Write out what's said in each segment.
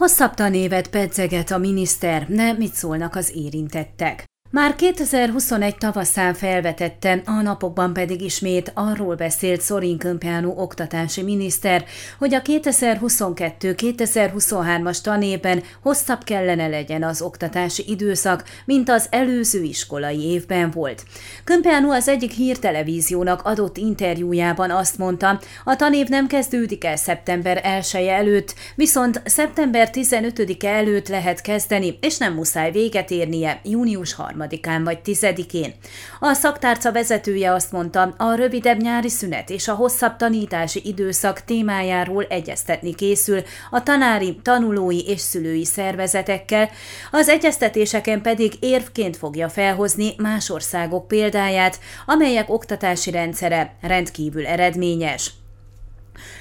Hosszabb tanévet pedzeget a miniszter, de mit szólnak az érintettek? Már 2021 tavaszán felvetette, a napokban pedig ismét arról beszélt Szorin Kömpjánu oktatási miniszter, hogy a 2022-2023-as tanévben hosszabb kellene legyen az oktatási időszak, mint az előző iskolai évben volt. Kömpjánu az egyik hírtelevíziónak adott interjújában azt mondta, a tanév nem kezdődik el szeptember 1 -e előtt, viszont szeptember 15-e előtt lehet kezdeni, és nem muszáj véget érnie június 3 harmadikán vagy tizedikén. A szaktárca vezetője azt mondta, a rövidebb nyári szünet és a hosszabb tanítási időszak témájáról egyeztetni készül a tanári, tanulói és szülői szervezetekkel, az egyeztetéseken pedig érvként fogja felhozni más országok példáját, amelyek oktatási rendszere rendkívül eredményes.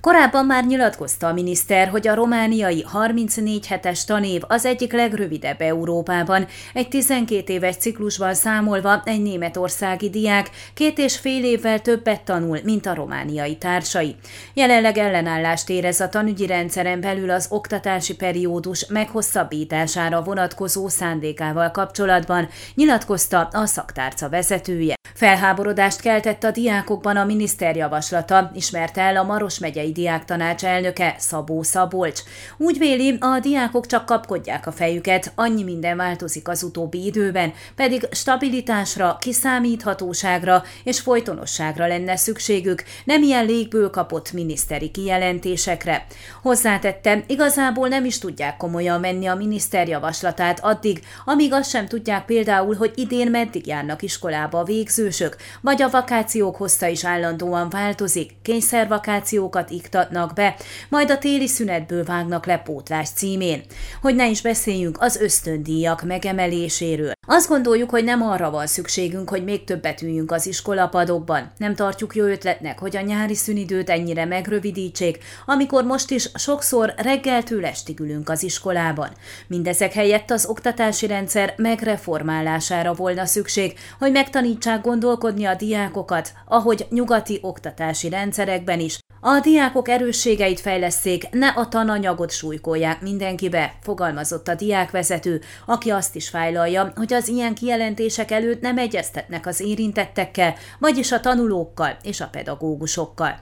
Korábban már nyilatkozta a miniszter, hogy a romániai 34 hetes tanév az egyik legrövidebb Európában. Egy 12 éves ciklusban számolva egy németországi diák két és fél évvel többet tanul, mint a romániai társai. Jelenleg ellenállást érez a tanügyi rendszeren belül az oktatási periódus meghosszabbítására vonatkozó szándékával kapcsolatban, nyilatkozta a szaktárca vezetője. Felháborodást keltett a diákokban a miniszter javaslata, ismerte el a Maros megyei Diáktanács elnöke Szabó Szabolcs. Úgy véli, a diákok csak kapkodják a fejüket, annyi minden változik az utóbbi időben, pedig stabilitásra, kiszámíthatóságra és folytonosságra lenne szükségük, nem ilyen légből kapott miniszteri kijelentésekre. Hozzátette, igazából nem is tudják komolyan menni a miniszter javaslatát addig, amíg azt sem tudják például, hogy idén meddig járnak iskolába a végzősök, vagy a vakációk hossza is állandóan változik, kényszervakációkat iktatnak be, majd a téli szünetből vágnak le pótlás címén. Hogy ne is beszéljünk az ösztöndíjak megemeléséről. Azt gondoljuk, hogy nem arra van szükségünk, hogy még többet üljünk az iskolapadokban. Nem tartjuk jó ötletnek, hogy a nyári szünidőt ennyire megrövidítsék, amikor most is sokszor reggeltől estig ülünk az iskolában. Mindezek helyett az oktatási rendszer megreformálására volna szükség, hogy megtanítsák gondolkodni a diákokat, ahogy nyugati oktatási rendszerekben is, a diákok erősségeit fejleszték, ne a tananyagot súlykolják mindenkibe, fogalmazott a diákvezető, aki azt is fájlalja, hogy az ilyen kijelentések előtt nem egyeztetnek az érintettekkel, vagyis a tanulókkal és a pedagógusokkal.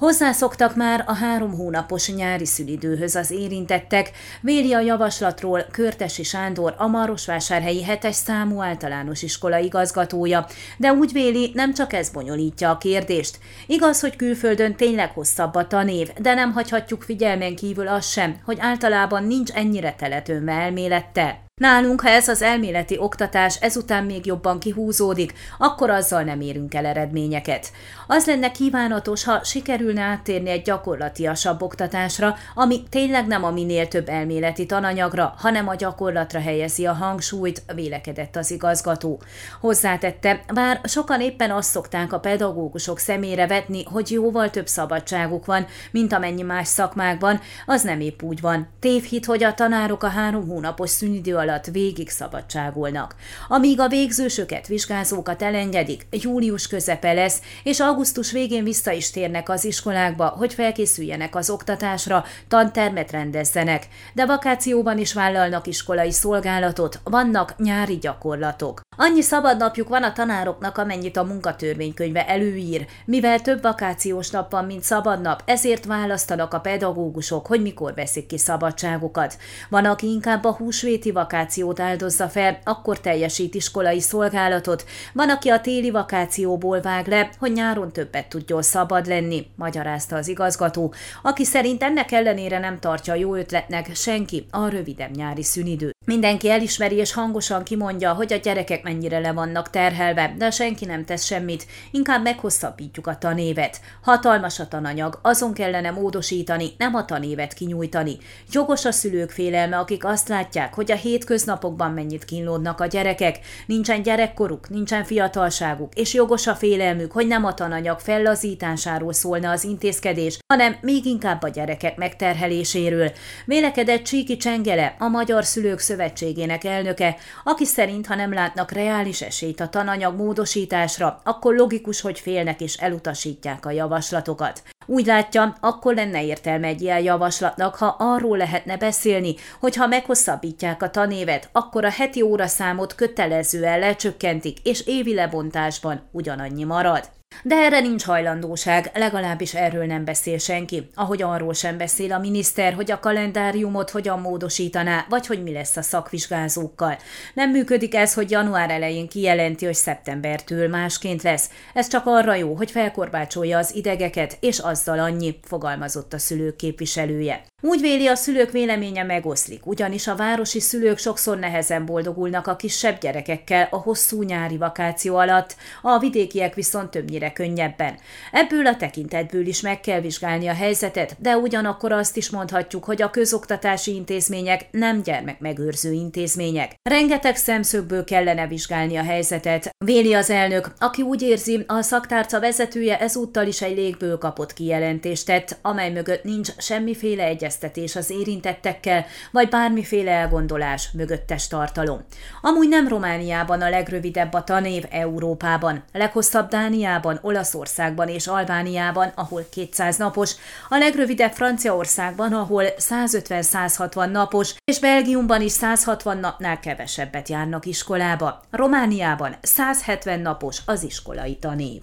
Hozzászoktak már a három hónapos nyári szülidőhöz az érintettek, véli a javaslatról Körtesi Sándor, a Marosvásárhelyi hetes számú általános iskola igazgatója, de úgy véli, nem csak ez bonyolítja a kérdést. Igaz, hogy külföldön tényleg hosszabb a tanév, de nem hagyhatjuk figyelmen kívül az sem, hogy általában nincs ennyire teletőnve elmélettel. Nálunk, ha ez az elméleti oktatás ezután még jobban kihúzódik, akkor azzal nem érünk el eredményeket. Az lenne kívánatos, ha sikerülne áttérni egy gyakorlatiasabb oktatásra, ami tényleg nem a minél több elméleti tananyagra, hanem a gyakorlatra helyezi a hangsúlyt, vélekedett az igazgató. Hozzátette, bár sokan éppen azt szokták a pedagógusok szemére vetni, hogy jóval több szabadságuk van, mint amennyi más szakmákban, az nem épp úgy van. Tévhit, hogy a tanárok a három hónapos szünidő alatt végig szabadságolnak. Amíg a végzősöket, vizsgázókat elengedik, július közepe lesz, és augusztus végén vissza is térnek az iskolákba, hogy felkészüljenek az oktatásra, tantermet rendezzenek, de vakációban is vállalnak iskolai szolgálatot, vannak nyári gyakorlatok. Annyi szabadnapjuk van a tanároknak, amennyit a munkatörvénykönyve előír. Mivel több vakációs nap van, mint szabadnap, ezért választanak a pedagógusok, hogy mikor veszik ki szabadságukat. Van, aki inkább a húsvéti vakációt áldozza fel, akkor teljesít iskolai szolgálatot. Van, aki a téli vakációból vág le, hogy nyáron többet tudjon szabad lenni, magyarázta az igazgató, aki szerint ennek ellenére nem tartja jó ötletnek senki a rövidebb nyári szünidőt. Mindenki elismeri és hangosan kimondja, hogy a gyerekek mennyire le vannak terhelve, de senki nem tesz semmit, inkább meghosszabbítjuk a tanévet. Hatalmas a tananyag, azon kellene módosítani, nem a tanévet kinyújtani. Jogos a szülők félelme, akik azt látják, hogy a hétköznapokban mennyit kínlódnak a gyerekek, nincsen gyerekkoruk, nincsen fiatalságuk, és jogos a félelmük, hogy nem a tananyag fellazításáról szólna az intézkedés, hanem még inkább a gyerekek megterheléséről. Vélekedett Csíki Csengele, a Magyar Szülők Szövetségének elnöke, aki szerint, ha nem látnak reális esélyt a tananyag módosításra, akkor logikus, hogy félnek és elutasítják a javaslatokat. Úgy látja, akkor lenne értelme egy ilyen javaslatnak, ha arról lehetne beszélni, hogy ha meghosszabbítják a tanévet, akkor a heti óraszámot kötelezően lecsökkentik, és évi lebontásban ugyanannyi marad. De erre nincs hajlandóság, legalábbis erről nem beszél senki, ahogy arról sem beszél a miniszter, hogy a kalendáriumot hogyan módosítaná, vagy hogy mi lesz a szakvizsgázókkal. Nem működik ez, hogy január elején kijelenti, hogy szeptembertől másként lesz. Ez csak arra jó, hogy felkorbácsolja az idegeket, és azzal annyi, fogalmazott a szülők képviselője. Úgy véli, a szülők véleménye megoszlik, ugyanis a városi szülők sokszor nehezen boldogulnak a kisebb gyerekekkel a hosszú nyári vakáció alatt, a vidékiek viszont többnyire könnyebben. Ebből a tekintetből is meg kell vizsgálni a helyzetet, de ugyanakkor azt is mondhatjuk, hogy a közoktatási intézmények nem gyermekmegőrző intézmények. Rengeteg szemszögből kellene vizsgálni a helyzetet, véli az elnök, aki úgy érzi, a szaktárca vezetője ezúttal is egy légből kapott kijelentést tett, amely mögött nincs semmiféle egyes egyeztetés az érintettekkel, vagy bármiféle elgondolás, mögöttes tartalom. Amúgy nem Romániában a legrövidebb a tanév Európában, leghosszabb Dániában, Olaszországban és Albániában, ahol 200 napos, a legrövidebb Franciaországban, ahol 150-160 napos, és Belgiumban is 160 napnál kevesebbet járnak iskolába. Romániában 170 napos az iskolai tanév.